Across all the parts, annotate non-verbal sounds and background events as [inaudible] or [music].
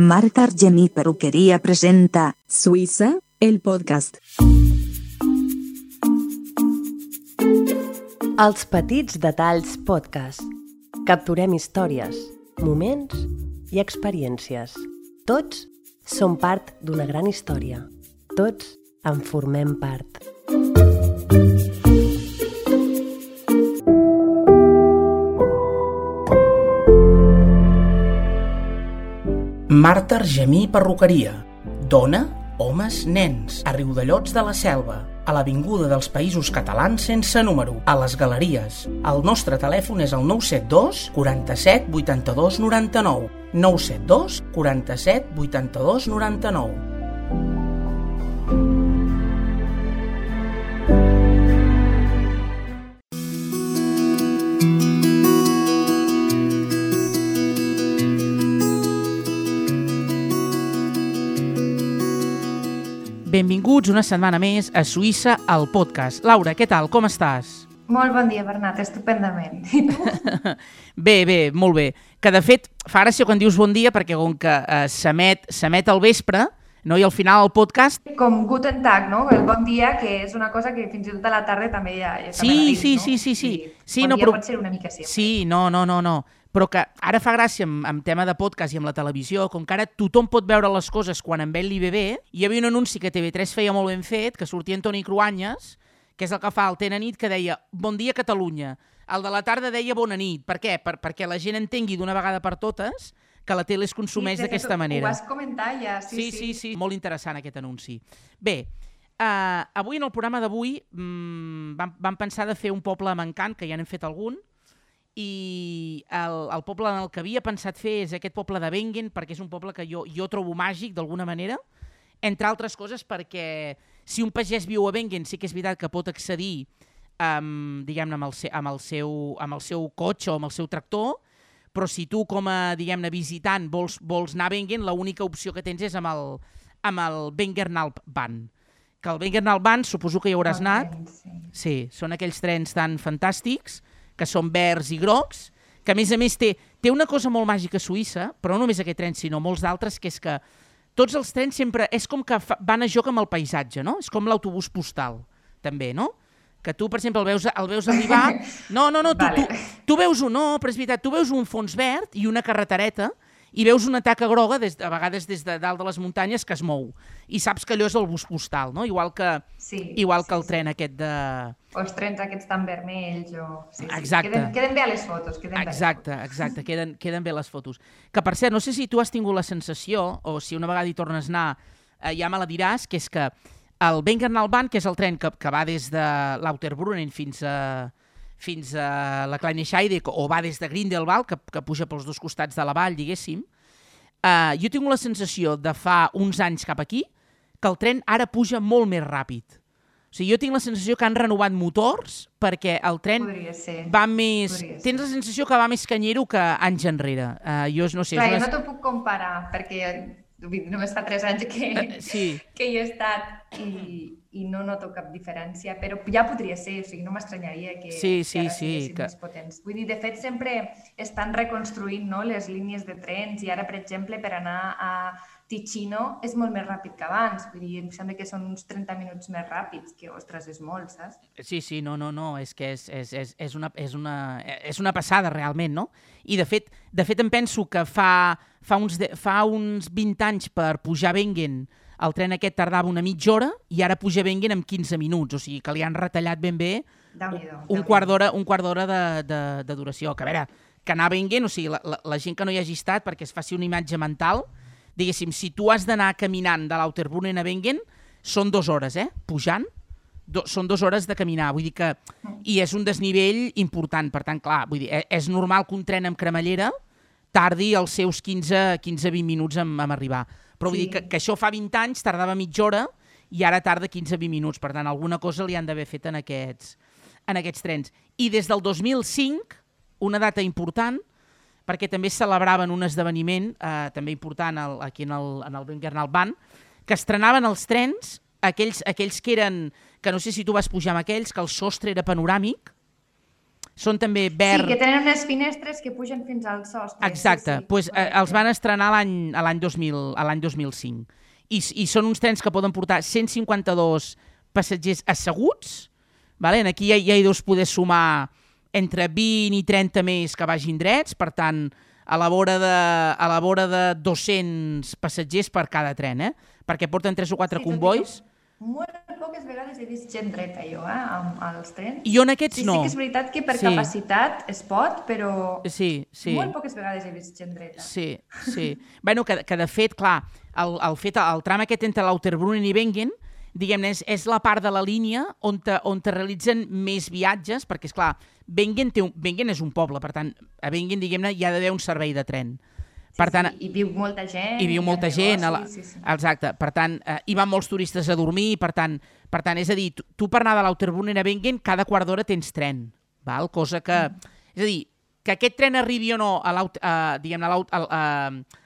Marta Argemí Peruquería presenta Suïssa, el podcast. Els petits detalls podcast. Capturem històries, moments i experiències. Tots som part d'una gran història. Tots en formem part. Marta Argemí Perruqueria. Dona, homes, nens. A Riudellots de la Selva. A l'Avinguda dels Països Catalans sense número. A les Galeries. El nostre telèfon és el 972 47 82 99. 972 47 82 99. Benvinguts una setmana més a Suïssa al podcast. Laura, què tal? Com estàs? Molt bon dia, Bernat, estupendament. I tu? [laughs] Bé, bé, molt bé. Que de fet, fa gràcia quan dius bon dia perquè com que eh, s'emet al vespre, no? i al final el podcast... Com Guten Tag, no? El bon dia, que és una cosa que fins i tot a la tarda també ja... ja Sí, la sí, dius, sí, no? sí, sí. I Sí, bon no, dia però- pot ser una mica sempre. Sí, no, no, no, no. Però que ara fa gràcia amb, amb tema de podcast i amb la televisió, com que ara tothom pot veure les coses quan en ve l'IBB, hi havia un anunci que TV3 feia molt ben fet, que sortia en Toni Cruanyes, que és el que fa el Tena nit, que deia Bon dia Catalunya. El de la tarda deia Bona nit. Per què? Per, perquè la gent entengui d'una vegada per totes que la tele es consumeix Sí, d'aquesta Ho manera. vas comentar ja, sí, sí, sí, sí. Molt interessant aquest anunci. Bé, uh, avui en el programa d'avui mm, vam, vam pensar de fer un poble mancant, que ja n'hem fet algun, i el, el poble en el que havia pensat fer és aquest poble de Bengen, perquè és un poble que jo, jo trobo màgic d'alguna manera, entre altres coses perquè si un pagès viu a Bengen sí que és veritat que pot accedir amb, diguem-ne, amb, el amb, el seu, amb el seu cotxe o amb el seu tractor, però si tu com a, diguem-ne, visitant vols, vols anar a Bengen, l'única opció que tens és amb el, amb el Bengernalp Ban. Que el Bengernalp Ban suposo que hi hauràs anat, Sí. Sí, són aquells trens tan fantàstics, que són verds i grocs, que a més a més té, té una cosa molt màgica a Suïssa, però no només aquest tren, sinó molts d'altres, que és que tots els trens sempre és com que fa, van a joc amb el paisatge, no? És com l'autobús postal, també, no? Que tu, per exemple, el veus, el veus arribar... [laughs] No, no, no, tu, Vale. tu, tu veus un... No, però és veritat, tu veus un fons verd i una carretereta i veus una taca groga, des, a vegades des de dalt de les muntanyes, que es mou. I saps que allò és el bus postal, no? Igual que, Sí, igual sí, que el sí. tren aquest de... O els trens aquests tan vermells o... Sí, sí. Exacte. Queden, queden bé a les fotos, queden bé a les Exacte, exacte, [laughs] queden, queden bé les fotos. Que per cert, no sé si tu has tingut la sensació, o si una vegada hi tornes a anar, eh, ja me la diràs, que és que el Bengernalbahn, que és el tren que, que va des de Lauterbrunnen fins a, fins a la Kleine Scheide, o va des de Grindelwald, que, que puja pels dos costats de la vall, diguéssim, eh, jo tinc la sensació de fa uns anys cap aquí que el tren ara puja molt més ràpid. O sigui, jo tinc la sensació que han renovat motors perquè el tren va més... Tens la sensació que va més canyero que anys enrere. Uh, jo no sé... Clar, és jo no t'ho puc comparar, perquè només fa 3 anys que, Eh, sí. que hi he estat i, i no noto cap diferència, però ja podria ser, o sigui, no m'estranyaria que, Sí, sí, que ara sí, siguessin que- més potents. Vull dir, de fet, sempre estan reconstruint no, les línies de trens i ara, per exemple, per anar a Ticino és molt més ràpid que abans. Vull dir, em sembla que són uns 30 minuts més ràpids, que, ostres, és molt, saps? Sí, sí, no, no, no, és que és, és, és, és, una, és, una, és una passada realment, no? I de fet, de fet em penso que fa, fa, uns, de, fa uns 20 anys per pujar a Bengen el tren aquest tardava una mitja hora i ara puja Bengen en 15 minuts, o sigui que li han retallat ben bé un quart d'hora un quart d'hora de, de, de duració. Que a veure, que anar Bengen, o sigui, la, la, la gent que no hi hagi estat, perquè es faci una imatge mental, diguéssim, si tu has d'anar caminant de l'Auterbrunnen a Bengen, són dues hores, eh? Pujant, do, són dues hores de caminar, vull dir que... I és un desnivell important, per tant, clar, vull dir, eh, és normal que un tren amb cremallera tardi els seus 15-20 minuts en, en arribar. Però vull Sí. dir que, que això fa 20 anys tardava mitja hora i ara tarda 15-20 minuts. Per tant, alguna cosa li han d'haver fet en aquests, en aquests trens. I des del 2005, una data important, perquè també celebraven un esdeveniment eh, també important al, aquí en el, en el Bengernal Band, que estrenaven els trens, aquells, aquells que eren, que no sé si tu vas pujar amb aquells, que el sostre era panoràmic, són també Sí, verd... que tenen unes finestres que pugen fins al sostre. Exacte, sí, sí, pues, eh, els van estrenar l'any a l'any 2000 a l'any 2005. I, I són uns trens que poden portar 152 passatgers asseguts, vale? aquí ja, ja hi deus poder sumar entre 20 i 30 més que vagin drets, per tant, a la vora de, a la vora de 200 passatgers per cada tren, eh? perquè porten 3 o 4 Sí, tot convois. Molt poques vegades he vist gent dreta, jo, eh, amb, als trens. I jo en aquests sí, no. Sí que és veritat que per Sí. capacitat es pot, però Sí, sí. molt poques vegades he vist gent dreta. Sí, sí. bueno, que, que de fet, clar, el, el, fet, el tram aquest entre l'Auterbrunnen i Wengen, diguem-ne, és, és la part de la línia on te, on te realitzen més viatges, perquè, és clar, Wengen, té un, Wengen és un poble, per tant, a Wengen, diguem-ne, hi ha d'haver un servei de tren. Per tant, sí, hi viu molta gent. hi viu hi molta gent. A la... Sí, sí. Exacte. Per tant, eh, hi van molts turistes a dormir, per tant, per tant és a dir, tu, tu per anar de l'Auterbrunnen a Wengen, cada quart d'hora tens tren, val? cosa que... És a dir, que aquest tren arribi o no a, a, diguem, a, a, a,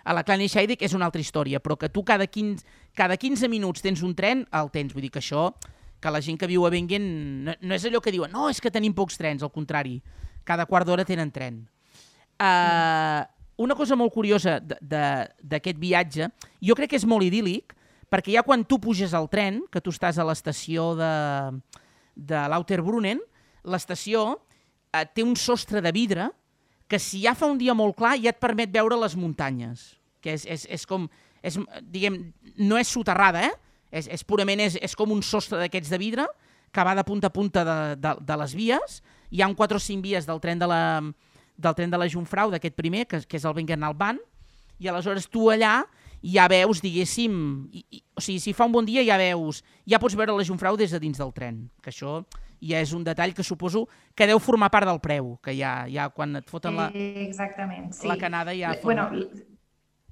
a la Kleine és una altra història, però que tu cada 15, cada 15 minuts tens un tren, el tens. Vull dir que això, que la gent que viu a Wengen, no, no és allò que diuen, no, és que tenim pocs trens, al contrari, cada quart d'hora tenen tren. Uh, una cosa molt curiosa d'aquest viatge, jo crec que és molt idíl·lic, perquè ja quan tu puges al tren, que tu estàs a l'estació de, de l'Auterbrunnen, l'estació eh, té un sostre de vidre que si ja fa un dia molt clar ja et permet veure les muntanyes, que és, és, és com, és, diguem, no és soterrada, eh? És, és purament, és, és com un sostre d'aquests de vidre que va de punta a punta de, de, de les vies, hi ha un 4 o 5 vies del tren de la, del tren de la Jungfrau, d'aquest primer, que, que és el Wengen-Alban, i aleshores tu allà ja veus, diguéssim, i, i, o sigui, si fa un bon dia ja veus, ja pots veure la Jungfrau des de dins del tren, que això ja és un detall que suposo que deu formar part del preu, que ja, ja quan et foten la... Exactament, sí. la canada ja fa Bueno,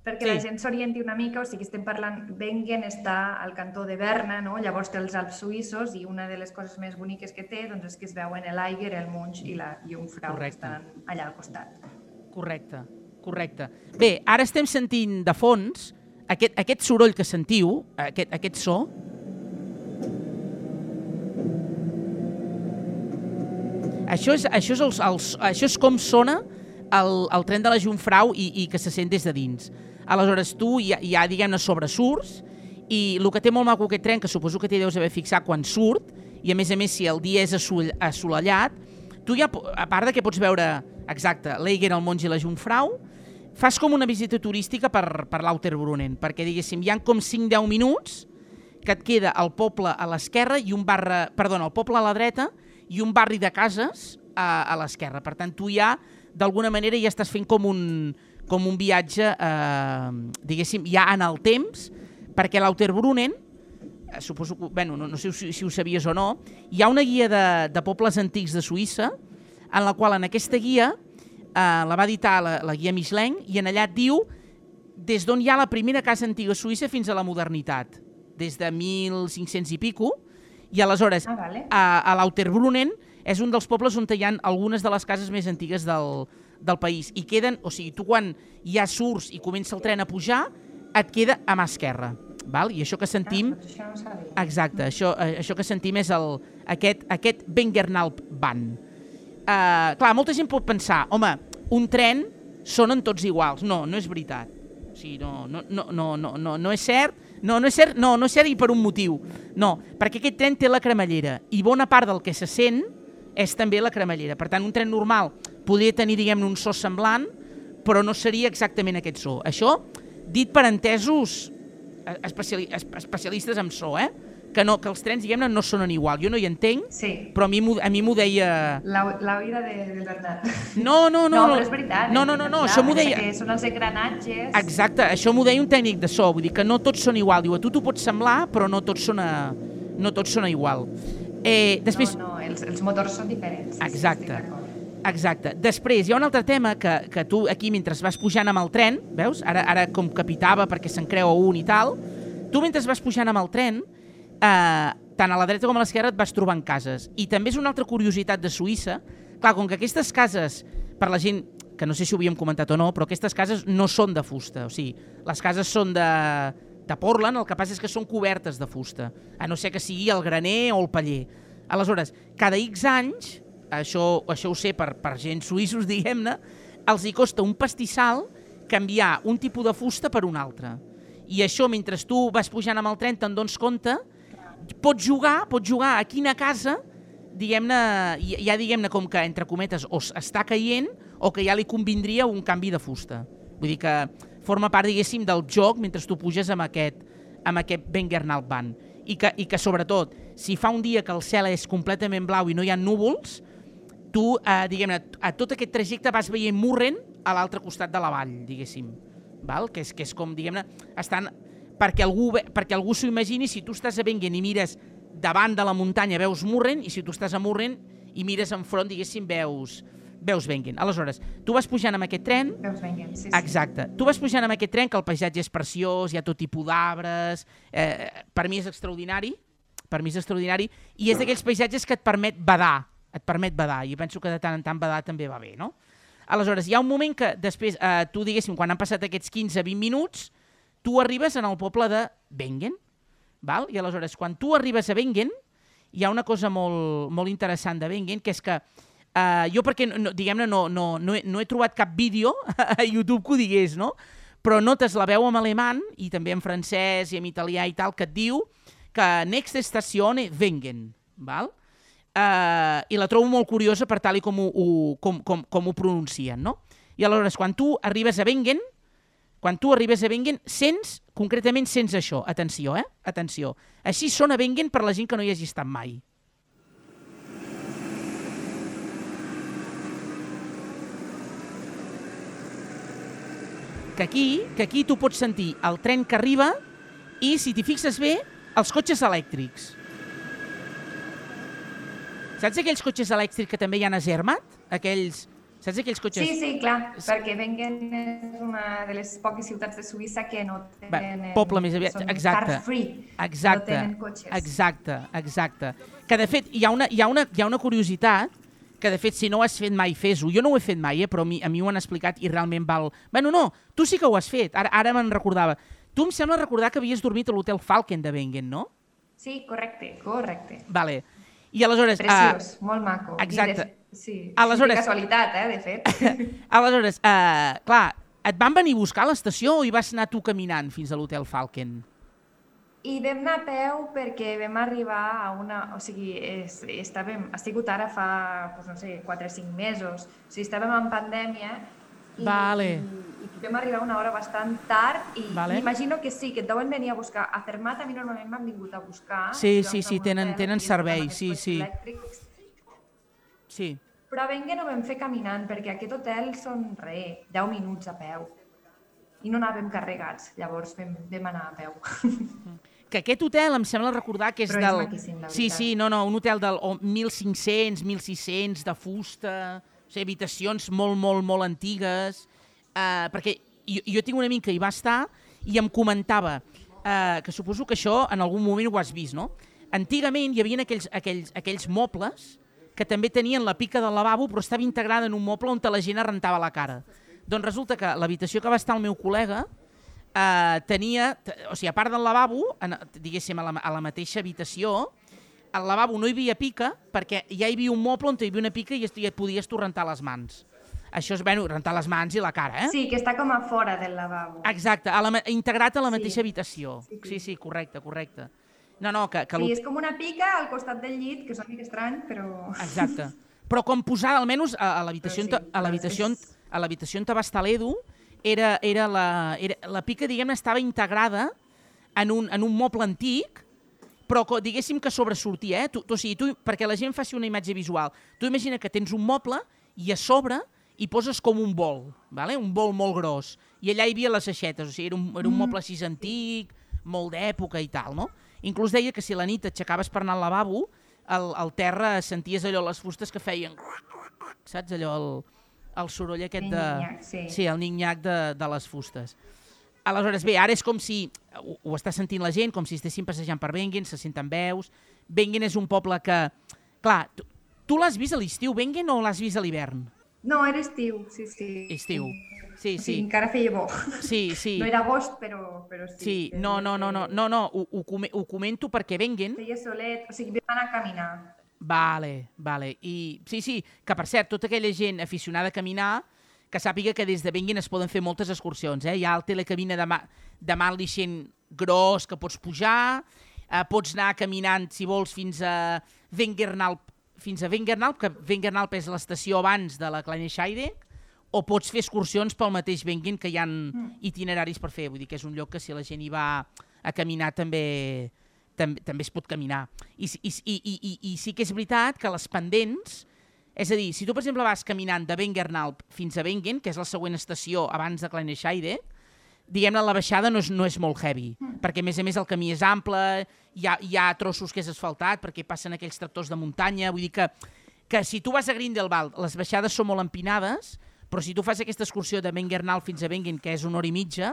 perquè Sí. la gent s'orienti una mica, o sigui, estem parlant, Wengen està al cantó de Berna, no? llavors té els Alps suïssos i una de les coses més boniques que té doncs, és que es veuen l'Eiger, el Munch i la Jungfrau, Correcte. que estan allà al costat. Correcte, correcte. Bé, ara estem sentint de fons aquest, aquest soroll que sentiu, aquest, aquest so, Això és, això és, els, els, això és com sona el, el tren de la Jungfrau i, i que se sent des de dins. Aleshores, tu ja, ja diguem-ne, sobresurts i el que té molt maco aquest tren, que suposo que t'hi deus haver fixat quan surt, i a més a més si el dia és assolellat, tu ja, a part de que pots veure, exacte, l'Eiger, el Monge i la Jungfrau, fas com una visita turística per, per l'Auterbrunnen, perquè diguéssim, hi han com 5-10 minuts que et queda el poble a l'esquerra i un barri, perdona, el poble a la dreta i un barri de cases a, a l'esquerra. Per tant, tu ja, d'alguna manera, ja estàs fent com un, com un viatge, eh, diguéssim, ja en el temps, perquè l'Auterbrunnen, eh, suposo que, bueno, no, no sé si, si ho sabies o no, hi ha una guia de, de pobles antics de Suïssa, en la qual en aquesta guia eh, la va editar la, la guia Michelin, i en allà et diu des d'on hi ha la primera casa antiga suïssa fins a la modernitat, des de 1500 i pico, i aleshores Ah, vale. a, a l'Auterbrunnen és un dels pobles on hi ha algunes de les cases més antigues del, del país. I queden, o sigui, tu quan ja surts i comença el tren a pujar, et queda a mà esquerra. Val? I això que sentim... Ah, això no. Exacte, això, eh, això que sentim és el, aquest, aquest Bengernalp Band. Uh, clar, molta gent pot pensar, home, un tren sonen tots iguals. No, no és veritat. O sigui, no, no, no, no, no, no, no és cert, no, no és cert, no, no és cert i per un motiu. No, perquè aquest tren té la cremallera i bona part del que se sent és també la cremallera. Per tant, un tren normal podria tenir, diguem un so semblant, però no seria exactament aquest so. Això, dit per entesos eh, especiali es- especialistes en so, eh? Que, no, que els trens, diguem-ne, no sonen igual. Jo no hi entenc, Sí, però a mi, a mi m'ho deia... la, la oïda de, del Bernat. No, no, no. no, però és veritat. No, no, no, no, veritat, això m'ho deia... perquè Són els engranatges. Exacte, això m'ho deia un tècnic de so, vull dir que no tots són igual. Diu, a tu t'ho pots semblar, però no tot sona, no tot sona igual. Eh, després, No, no, els, els motors són diferents. Sí, sí, Exacte. Exacte. Després, hi ha un altre tema que, que tu aquí, mentre vas pujant amb el tren, veus? Ara, ara com capitava perquè se'n creu un i tal, tu mentre vas pujant amb el tren, eh, tant a la dreta com a l'esquerra et vas trobant cases. I també és una altra curiositat de Suïssa, clar, com que aquestes cases, per la gent que no sé si ho havíem comentat o no, però aquestes cases no són de fusta, o sigui, les cases són de, de Portland, el que passa és que són cobertes de fusta, a no ser que sigui el graner o el paller. Aleshores, cada X anys això, això ho sé per, per gent suïssos, [laughs] diguem-ne, els hi costa un pastissal canviar un tipus de fusta per un altre. I això, mentre tu vas pujant amb el tren, te'n dones compte, pots jugar, pots jugar a quina casa, diguem-ne, ja, diguem-ne com que, entre cometes, o està caient o que ja li convindria un canvi de fusta. Vull dir que forma part, diguéssim, del joc mentre tu puges amb aquest, amb aquest Bengernal Band. I que, I que, sobretot, si fa un dia que el cel és completament blau i no hi ha núvols, tu, eh, diguem-ne, a tot aquest trajecte vas veient Murren a l'altre costat de la vall, diguéssim. Val? Que, és, que és com, diguem-ne, estan... Perquè algú, perquè algú s'ho imagini, si tu estàs a Bengen i mires davant de la muntanya veus Murren, i si tu estàs a Murren i mires enfront, diguéssim, veus, veus Bengen. Aleshores, tu vas pujant amb aquest tren, Veus venguen, sí, sí. Exacte. Tu vas pujant amb aquest tren, que el paisatge és preciós, hi ha tot tipus d'arbres, eh, per mi és extraordinari, per mi és extraordinari, i és d'aquells paisatges que et permet badar, et permet badar, i penso que de tant en tant badar també va bé, no? Aleshores, hi ha un moment que després, eh, tu diguéssim, quan han passat aquests 15-20 minuts, tu arribes en el poble de Bengen, val? i aleshores, quan tu arribes a Bengen, hi ha una cosa molt, molt interessant de Bengen, que és que uh, jo perquè, no, diguem-ne, no, no, no, he, no he trobat cap vídeo [laughs] a YouTube que ho digués, no? Però notes la veu en alemany i també en francès i en italià i tal, que et diu que next stazione Wengen, val? Uh, I la trobo molt curiosa per tal i com ho, ho, com, com, com ho pronuncien, no? I aleshores, quan tu arribes a Wengen, quan tu arribes a Wengen, sents, concretament sents això. Atenció, eh? Atenció. Així sona Wengen per la gent que no hi hagi estat mai. Que aquí, que aquí tu pots sentir el tren que arriba i, si t'hi fixes bé, els cotxes elèctrics. Saps aquells cotxes elèctrics que també hi ha a Zermatt? Aquells... Saps aquells cotxes... Sí, sí, clar, perquè Wengen és una de les poques ciutats de Suïssa que no Va, tenen... poble més aviat, exacte. car free, Exacte, no tenen cotxes. exacte, exacte. Que de fet hi ha una, hi ha una, hi ha una curiositat que de fet si no ho has fet mai fes-ho. Jo no ho he fet mai, eh, però a mi, a mi ho han explicat i realment val... Bueno, no, tu sí que ho has fet, ara, ara me'n recordava. Tu em sembla recordar que havies dormit a l'hotel Falken de Wengen, no? Sí, correcte, correcte. Vale. I aleshores... Preciós, molt maco. I exacte. de, sí, Aleshores- sí, casualitat, eh, de fet. [laughs] aleshores, uh, clar, et van venir a buscar a l'estació o hi vas anar tu caminant fins a l'hotel Falken? I vam anar a peu perquè vam arribar a una... O sigui, és, estàvem, ha sigut ara fa, doncs no sé, 4 o 5 mesos. O sigui, estàvem en pandèmia i, Vale. i, i vam arribar una hora bastant tard i Vale. m'imagino que sí, que et deuen venir a buscar. A Cermat a mi normalment m'han vingut a buscar. Sí, sí, sí, tenen- tenen servei, sí, sí. elèctrics. Sí. Però a Bengue no vam fer caminant, perquè aquest hotel són re, 10 minuts a peu. I no anàvem carregats, llavors vam, vam anar a peu. Que aquest hotel em sembla recordar que és Però és del... maquíssim, la sí, sí, no, no, un hotel del o 1.500, 1.600, de fusta, o sigui, habitacions molt, molt, molt antigues, uh, perquè jo, jo tinc un amic que hi va estar i em comentava, uh, que suposo que això en algun moment ho has vist, no? Antigament hi havia aquells, aquells, aquells mobles que també tenien la pica del lavabo, però estava integrada en un moble on la gent rentava la cara. Doncs resulta que l'habitació que va estar el meu col·lega eh, tenia, o sigui, a part del lavabo, en, diguéssim, a la, a la mateixa habitació, al lavabo no hi havia pica perquè ja hi havia un moble on hi havia una pica i, i et podies tu rentar les mans. Això és, bueno, rentar les mans i la cara, eh? Sí, que està com a fora del lavabo. Exacte, a la, integrat a la Sí. mateixa habitació. Sí, sí. Sí, sí, correcte, correcte. No, no, que, que Sí, és com una pica al costat del llit, que és una mica estrany, però... Exacte. Però com posada, almenys a, a l'habitació on sí, te- a l'habitació on- a l'habitació on te va estar l'Edu, era, era la, era, la pica, diguem-ne, estava integrada en un, en un moble antic, però co- diguéssim que sobresortia, eh? Tu, tu, o sigui, tu, perquè la gent faci una imatge visual. Tu imagina que tens un moble i a sobre hi poses com un bol, vale? un bol molt gros, i allà hi havia les aixetes, o sigui, era un, era un moble així antic, molt d'època i tal, no? Inclús deia que si la nit t'aixecaves per anar al lavabo, al, al terra senties allò, les fustes que feien... Saps allò, el, el soroll aquest de... Sí. Sí, el nic-nac de, de les fustes. Aleshores, bé, ara és com si, ho, ho està sentint la gent, com si estessin passejant per Bengen, se senten veus. Bengen és un poble que... Clar, tu, tu l'has vist a l'estiu, Bengen, o l'has vist a l'hivern? No, era estiu, sí, sí. Estiu. Sí, O sigui, sí. encara feia bo. Sí, sí. No era agost, però, però sí. Sí, no, no, no, no, no, no ho, ho, come- ho comento perquè Bengen... Feia solet, o sigui, vam anar a caminar. Vale, vale. I sí, sí, que per cert, tota aquella gent aficionada a caminar, que sàpiga que des de Benguin es poden fer moltes excursions. Eh? Hi ha el telecabina de, Ma de Marlixen gros que pots pujar, eh, pots anar caminant, si vols, fins a Wengernalp, fins a Wengernalp, que Wengernalp és l'estació abans de la Kleine o pots fer excursions pel mateix Benguin, que hi ha itineraris per fer. Vull dir que és un lloc que si la gent hi va a caminar també, també, també es pot caminar. I, i, i, i, i, I sí que és veritat que les pendents, és a dir, si tu, per exemple, vas caminant de Wengernalp fins a Wengen, que és la següent estació abans de Kleine diguem-ne, la baixada no és, no és molt heavy, mm. perquè a més a més el camí és ample, hi ha, hi ha trossos que és asfaltat, perquè passen aquells tractors de muntanya, vull dir que, que si tu vas a Grindelwald, les baixades són molt empinades, però si tu fas aquesta excursió de Wengernal fins a Wengen, que és una hora i mitja,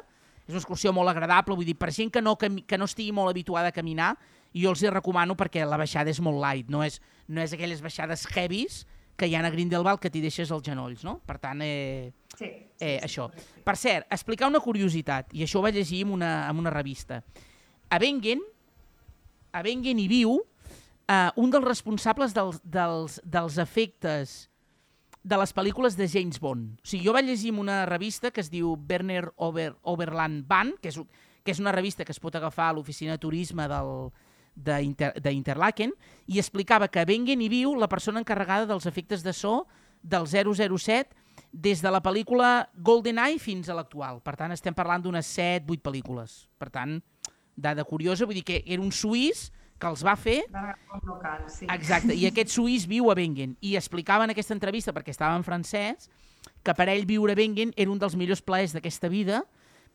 és una excursió molt agradable, vull dir, per gent que no, que no estigui molt habituada a caminar, jo els hi recomano perquè la baixada és molt light, no és, no és aquelles baixades heavies que hi ha a Grindelwald que t'hi deixes els genolls, no? Per tant, eh, Sí, sí, eh, sí, això. sí. Per cert, explicar una curiositat, i això ho vaig llegir en una, en una revista. A Wengen, a Wengen hi viu eh, un dels responsables dels, dels, dels efectes de les pel·lícules de James Bond. O sigui, jo vaig llegir en una revista que es diu Werner Over, Overland Band, que és, que és una revista que es pot agafar a l'oficina de turisme del, d'Interlaken, i explicava que a Wengen hi viu la persona encarregada dels efectes de so del 007 des de la pel·lícula GoldenEye fins a l'actual. Per tant, estem parlant d'unes 7-8 pel·lícules. Per tant, dada curiosa, vull dir que era un suís que els va fer... Exacte, i aquest suís viu a Wengen. I explicava en aquesta entrevista, perquè estava en francès, que per ell viure a Wengen era un dels millors plaers d'aquesta vida,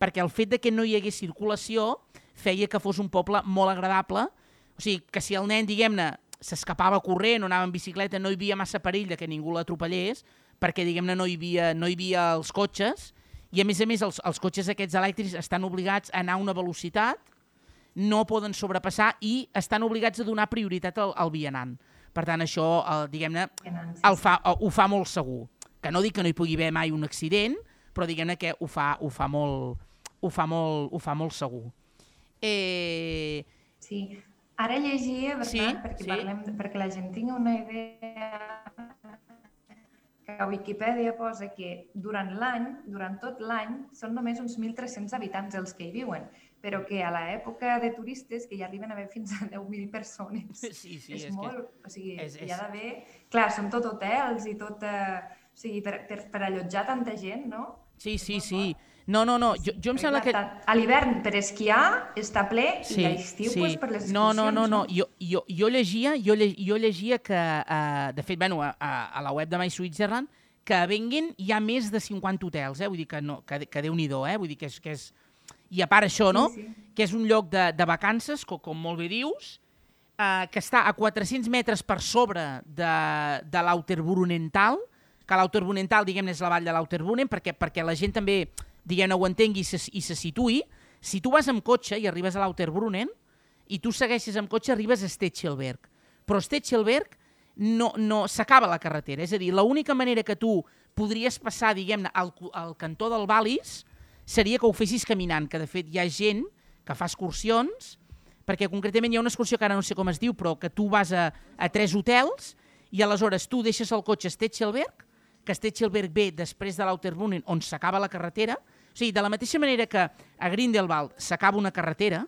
perquè el fet de que no hi hagués circulació feia que fos un poble molt agradable, o sigui, que si el nen, diguem-ne, s'escapava corrent o anava en bicicleta, no hi havia massa perill de que ningú l'atropellés, perquè, diguem-ne, no, hi havia, no hi havia els cotxes, i a més a més els, els cotxes aquests elèctrics estan obligats a anar a una velocitat, no poden sobrepassar i estan obligats a donar prioritat al, al vianant. Per tant, això, diguem-ne, fa, ho fa molt segur. Que no dic que no hi pugui haver mai un accident, però diguem-ne que ho fa, ho, fa molt, ho, fa molt, ho fa molt segur. Eh, Sí, ara llegia, Bernat, Sí, perquè, sí. parlem, perquè la gent tingui una idea que a Wikipedia posa que durant l'any, durant tot l'any, són només uns 1.300 habitants els que hi viuen, però que a l'època de turistes, que ja arriben a haver fins a 10.000 persones, sí, sí, és, és, molt... que... O sigui, és- hi és- ha d'haver... Clar, són tot hotels i tot... Eh, o sigui, per, per, per allotjar tanta gent, no? Sí, sí, sí. No, no, no, jo, jo em sembla que... A l'hivern per esquiar està ple i a l'estiu pues, per les No, no, no, no. excursions, Jo, jo, jo llegia, jo, lle, jo llegia que, uh, de fet, bueno, a, a, a la web de My Switzerland, que Wengen hi ha més de 50 hotels, eh? vull dir que, no, que, que Déu-n'hi-do, eh? vull dir que és, que és... I a part això, no? Sí, sí. Que és un lloc de, de vacances, com, com molt bé dius, eh, que està a 400 metres per sobre de, de l'Auterbrunnental, que l'Auterbrunnental, diguem-ne, és la vall de l'Auterbunnen, perquè, perquè la gent també, diguem-ne, ho entengui i se, i se situï. Si tu vas amb cotxe i arribes a l'Auterbrunnen i tu segueixes amb cotxe, arribes a Stetschelberg. Però Stetschelberg no, no s'acaba la carretera. És a dir, l'única manera que tu podries passar, diguem-ne, al, al cantó del Balis seria que ho fessis caminant, que de fet hi ha gent que fa excursions, perquè concretament hi ha una excursió que ara no sé com es diu, però que tu vas a, a tres hotels i aleshores tu deixes el cotxe a Stetschelberg, que Stetschelberg ve després de l'Auterbunnen, on s'acaba la carretera. O sigui, de la mateixa manera que a Grindelwald s'acaba una carretera,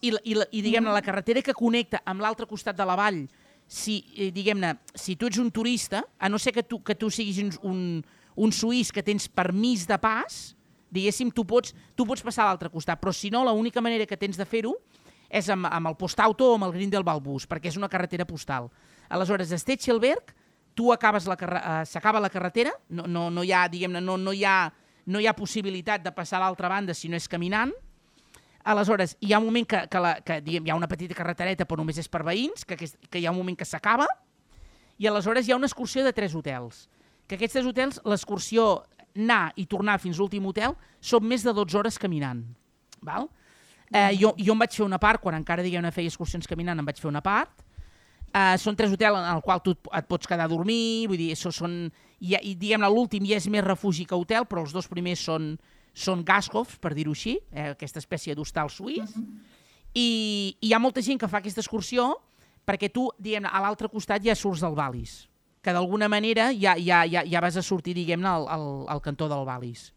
i, i, i diguem-ne, la carretera que connecta amb l'altre costat de la vall, si, eh, diguem-ne, si tu ets un turista, a no ser que tu, que tu siguis un, un, un suís que tens permís de pas, diguéssim, tu pots, tu pots passar a l'altre costat, però si no, l'única manera que tens de fer-ho és amb, amb el postauto o amb el Grindelwald bus, perquè és una carretera postal. Aleshores, a Stetschelberg, tu acabes la eh, s'acaba la carretera, no, no, no hi ha, diguem-ne, no, no, hi ha, no hi ha possibilitat de passar a l'altra banda si no és caminant, Aleshores, hi ha un moment que, que, la, que diguem, hi ha una petita carretereta, però només és per veïns, que, aquest- que hi ha un moment que s'acaba, i aleshores hi ha una excursió de tres hotels. Que aquests tres hotels, l'excursió anar i tornar fins a l'últim hotel, són més de 12 hores caminant. Val? Eh, jo, jo em vaig fer una part, quan encara diguem feia excursions caminant, em vaig fer una part. Eh, són tres hotels en el qual tu et, et pots quedar a dormir, vull dir, això són, i, i diguem-ne, l'últim ja és més refugi que hotel, però els dos primers són, són Gashofs, per dir-ho així, eh, aquesta espècie d'hostal suís, i, i hi ha molta gent que fa aquesta excursió perquè tu, diguem a l'altre costat ja surts del Valis, que d'alguna manera ja, ja, ja, ja vas a sortir, diguem-ne, al, al, al cantó del Valis.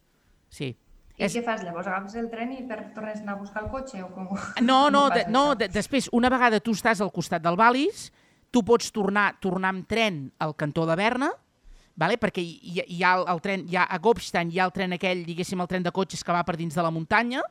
Sí. I és... què fas? Llavors agafes el tren i per tornes a anar a buscar el cotxe? O com... [laughs] No, no, com de, no de, després, una vegada tu estàs al costat del Valis, tu pots tornar tornar amb tren al cantó de Berna, vale? perquè hi, hi ha el, el tren, hi ha a Gobstein hi ha el tren aquell, diguéssim, el tren de cotxes que va per dins de la muntanya,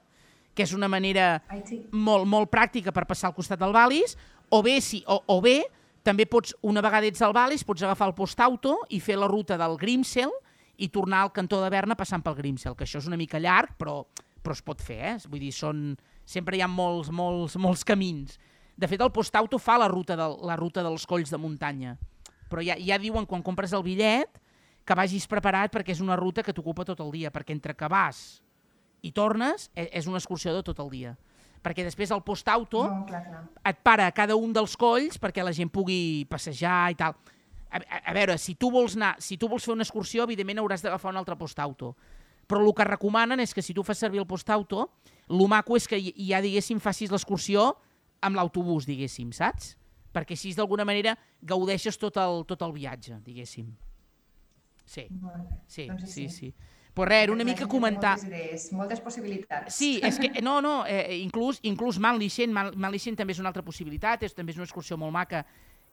que és una manera Ai, sí. molt, molt pràctica per passar al costat del Valis, o bé, si, o, o bé també pots, una vegada ets al Valis, pots agafar el postauto i fer la ruta del Grimsel i tornar al cantó de Berna passant pel Grimsel, que això és una mica llarg, però, però es pot fer, eh? Vull dir, són, sempre hi ha molts, molts, molts camins. De fet, el postauto fa la ruta, del, la ruta dels colls de muntanya, però ja, ja diuen quan compres el bitllet que vagis preparat perquè és una ruta que t'ocupa tot el dia, perquè entre que vas i tornes e- és una excursió de tot el dia. Perquè després el postauto No, clar, clar. et para a cada un dels colls perquè la gent pugui passejar i tal. A, a, a veure, si tu vols anar, si tu vols fer una excursió, evidentment hauràs d'agafar un altre postauto. Però el que recomanen és que si tu fas servir el postauto, el maco és que ja, diguéssim, facis l'excursió amb l'autobús, diguéssim, saps? Perquè així, d'alguna manera, gaudeixes tot el, tot el viatge, diguéssim. Sí, bé. sí, Doncs sí, sí. Però res, era una mica comentar... Moltes idees, moltes possibilitats. Sí, és que, no, no, eh, inclús, inclús Manlixen, Man- Manlixen també és una altra possibilitat, és, també és una excursió molt maca,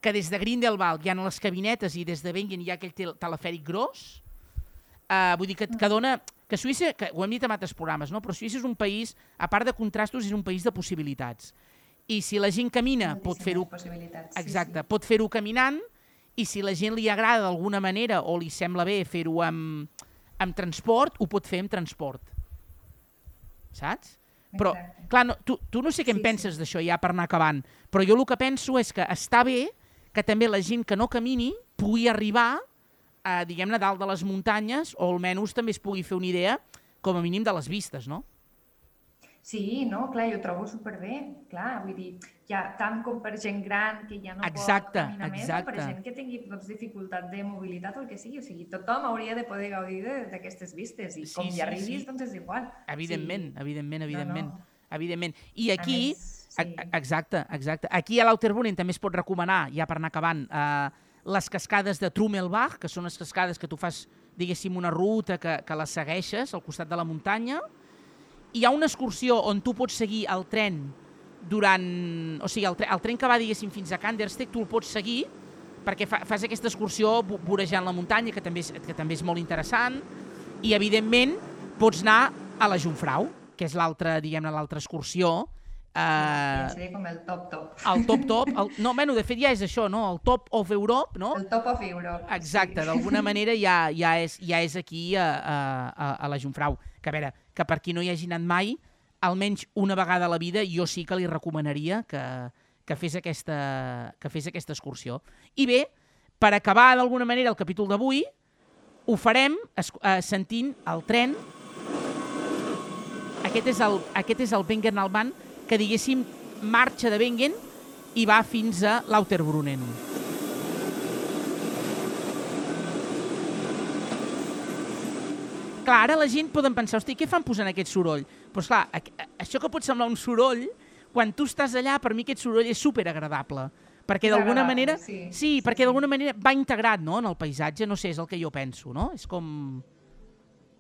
que des de Grindelwald hi ha les cabinetes i des de Wengen hi ha aquell tel- telefèric gros, uh, vull dir que, que dona... Que Suïssa, que ho hem dit en altres programes, no? però Suïssa és un país, a part de contrastos, és un país de possibilitats. I si la gent camina, pot Moltíssimes fer-ho. Exacte, pot fer-ho caminant i si la gent li agrada d'alguna manera o li sembla bé fer-ho amb, amb transport, ho pot fer amb transport. Saps? Però, Exacte. clar, no, tu, tu no sé què Sí, en sí. penses d'això ja per anar acabant, però jo el que penso és que està bé que també la gent que no camini pugui arribar a, diguem-ne, dalt de les muntanyes o almenys també es pugui fer una idea com a mínim de les vistes, no? Sí, no, clar, jo ho trobo superbé, clar, vull dir, ja tant com per gent gran que ja no Exacte, pot caminar més, o per exacte. gent que tingui doncs, dificultat de mobilitat o el que sigui, o sigui, tothom hauria de poder gaudir d'aquestes vistes i Sí, com sí, hi arribis, sí. doncs és igual. Evidentment, Sí. evidentment, No, evidentment. no. Evidentment. I A aquí, més, sí. Exacte, exacte. Aquí a l'Auterbunen també es pot recomanar, ja per anar acabant, eh, les cascades de Trummelbach, que són les cascades que tu fas, diguéssim, una ruta que, que les segueixes al costat de la muntanya. Hi ha una excursió on tu pots seguir el tren durant... O sigui, el, tre el tren que va, diguéssim, fins a Kandersteg, tu el pots seguir perquè fa, fas aquesta excursió vo- vorejant la muntanya, que també, és, que també és molt interessant, i, evidentment, pots anar a la Jungfrau, que és l'altra, diguem-ne, l'altra excursió, eh, seria com el top top. el top [laughs] top, el, no, bueno, de fet ja és això, no? El top of Europe, no? El top of Europe. Exacte, sí. d'alguna manera ja, ja, és, ja és aquí a, a, a, a la Jungfrau. Que a veure, que per qui no hi hagi anat mai, almenys una vegada a la vida jo sí que li recomanaria que, que, fes, aquesta, que fes aquesta excursió. I bé, per acabar d'alguna manera el capítol d'avui, ho farem es, eh, sentint el tren. Aquest és el, aquest és el Wengen Alban, que diguéssim marxa de Wengen i va fins a Lauterbrunnen. Clar, ara la gent poden pensar, hosti, què fan posant aquest soroll? Pues clar, a- a- això que pot semblar un soroll, quan tu estàs allà, per mi aquest soroll és superagradable. Perquè d'alguna manera... sí, sí, sí, perquè sí. d'alguna manera va integrat no, en el paisatge, no sé, és el que jo penso, no? És com...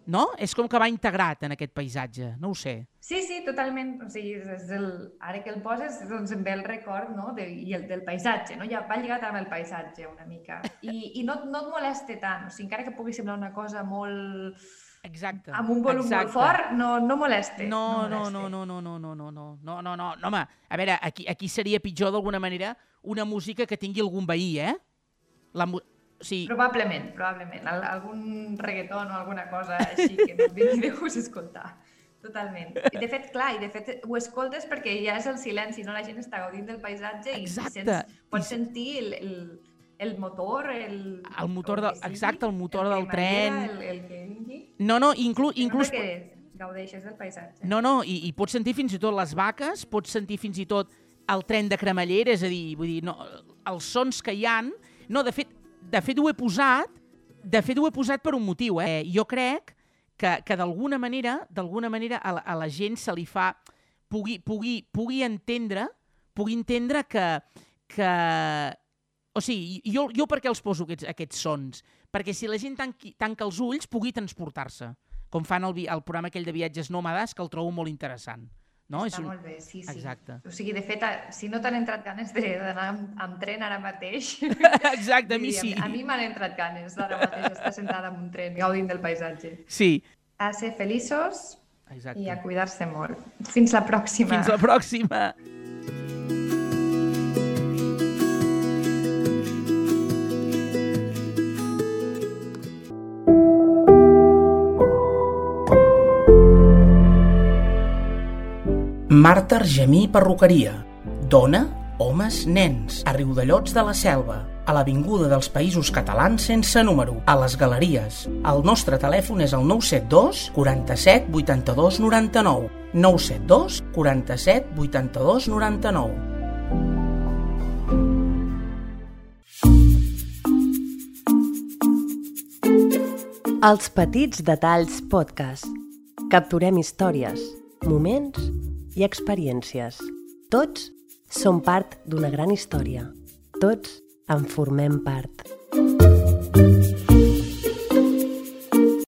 No? És com que va integrat en aquest paisatge, no ho sé. Sí, sí, totalment. O sigui, és el, ara que el poses, doncs em ve el record no? de, i el del paisatge, no? ja va lligat amb el paisatge una mica. I, i no, no et molesta tant, o sigui, encara que pugui semblar una cosa molt... Exacte. amb un volum exacte. molt fort, no, no molesta. No, no, no, no, no, no, no, no, no, no, no, no, no, home, a veure, aquí, aquí seria pitjor d'alguna manera una música que tingui algun veí, eh? La sigui, Probablement, probablement. Al, algun reggaeton o alguna cosa així que no vingui de gust escoltar. Totalment. I de fet, clar, i de fet ho escoltes perquè ja és el silenci, no? La gent està gaudint del paisatge i Exacte. sents, pots sentir el, el, el motor, el... El motor el del- que sigui, exacte, el motor el del tren. El, el que vingui. no, no, inclús... inclús Perquè gaudeixes del paisatge. No, no, i, i pots sentir fins i tot les vaques, pots sentir fins i tot el tren de cremallera, és a dir, vull dir, no, els sons que hi han... No, de fet, de fet ho he posat, de fet ho he posat per un motiu, eh? Jo crec que, que d'alguna manera, d'alguna manera a la, a la gent se li fa... Pugui, pugui, pugui entendre pugui entendre que, que... O sigui, jo, jo per què els poso aquests, aquests sons? Perquè si la gent tanqui, tanca els ulls pugui transportar-se, com fan el, el programa aquell de viatges nòmades, que el trobo molt interessant. No? Està un- molt bé, sí, sí. Exacte. O sigui, de fet, a- si no t'han entrat ganes de- d'anar amb, amb tren ara mateix... [laughs] Exacte, a mi sí. A mi m'han entrat ganes d'ara mateix estar sentada en un tren gaudint del paisatge. Sí, A ser feliços exacte. i a cuidar-se molt. Fins la pròxima. Fins la pròxima. Marta Argemí Perruqueria. Dona, homes, nens. A Riudellots de la Selva. A l'Avinguda dels Països Catalans sense número. A les Galeries. El nostre telèfon és el 972 47 82 99. 972 47 82 99. Els petits detalls podcast. Capturem històries, moments i experiències. Tots som part d'una gran història. Tots en formem part.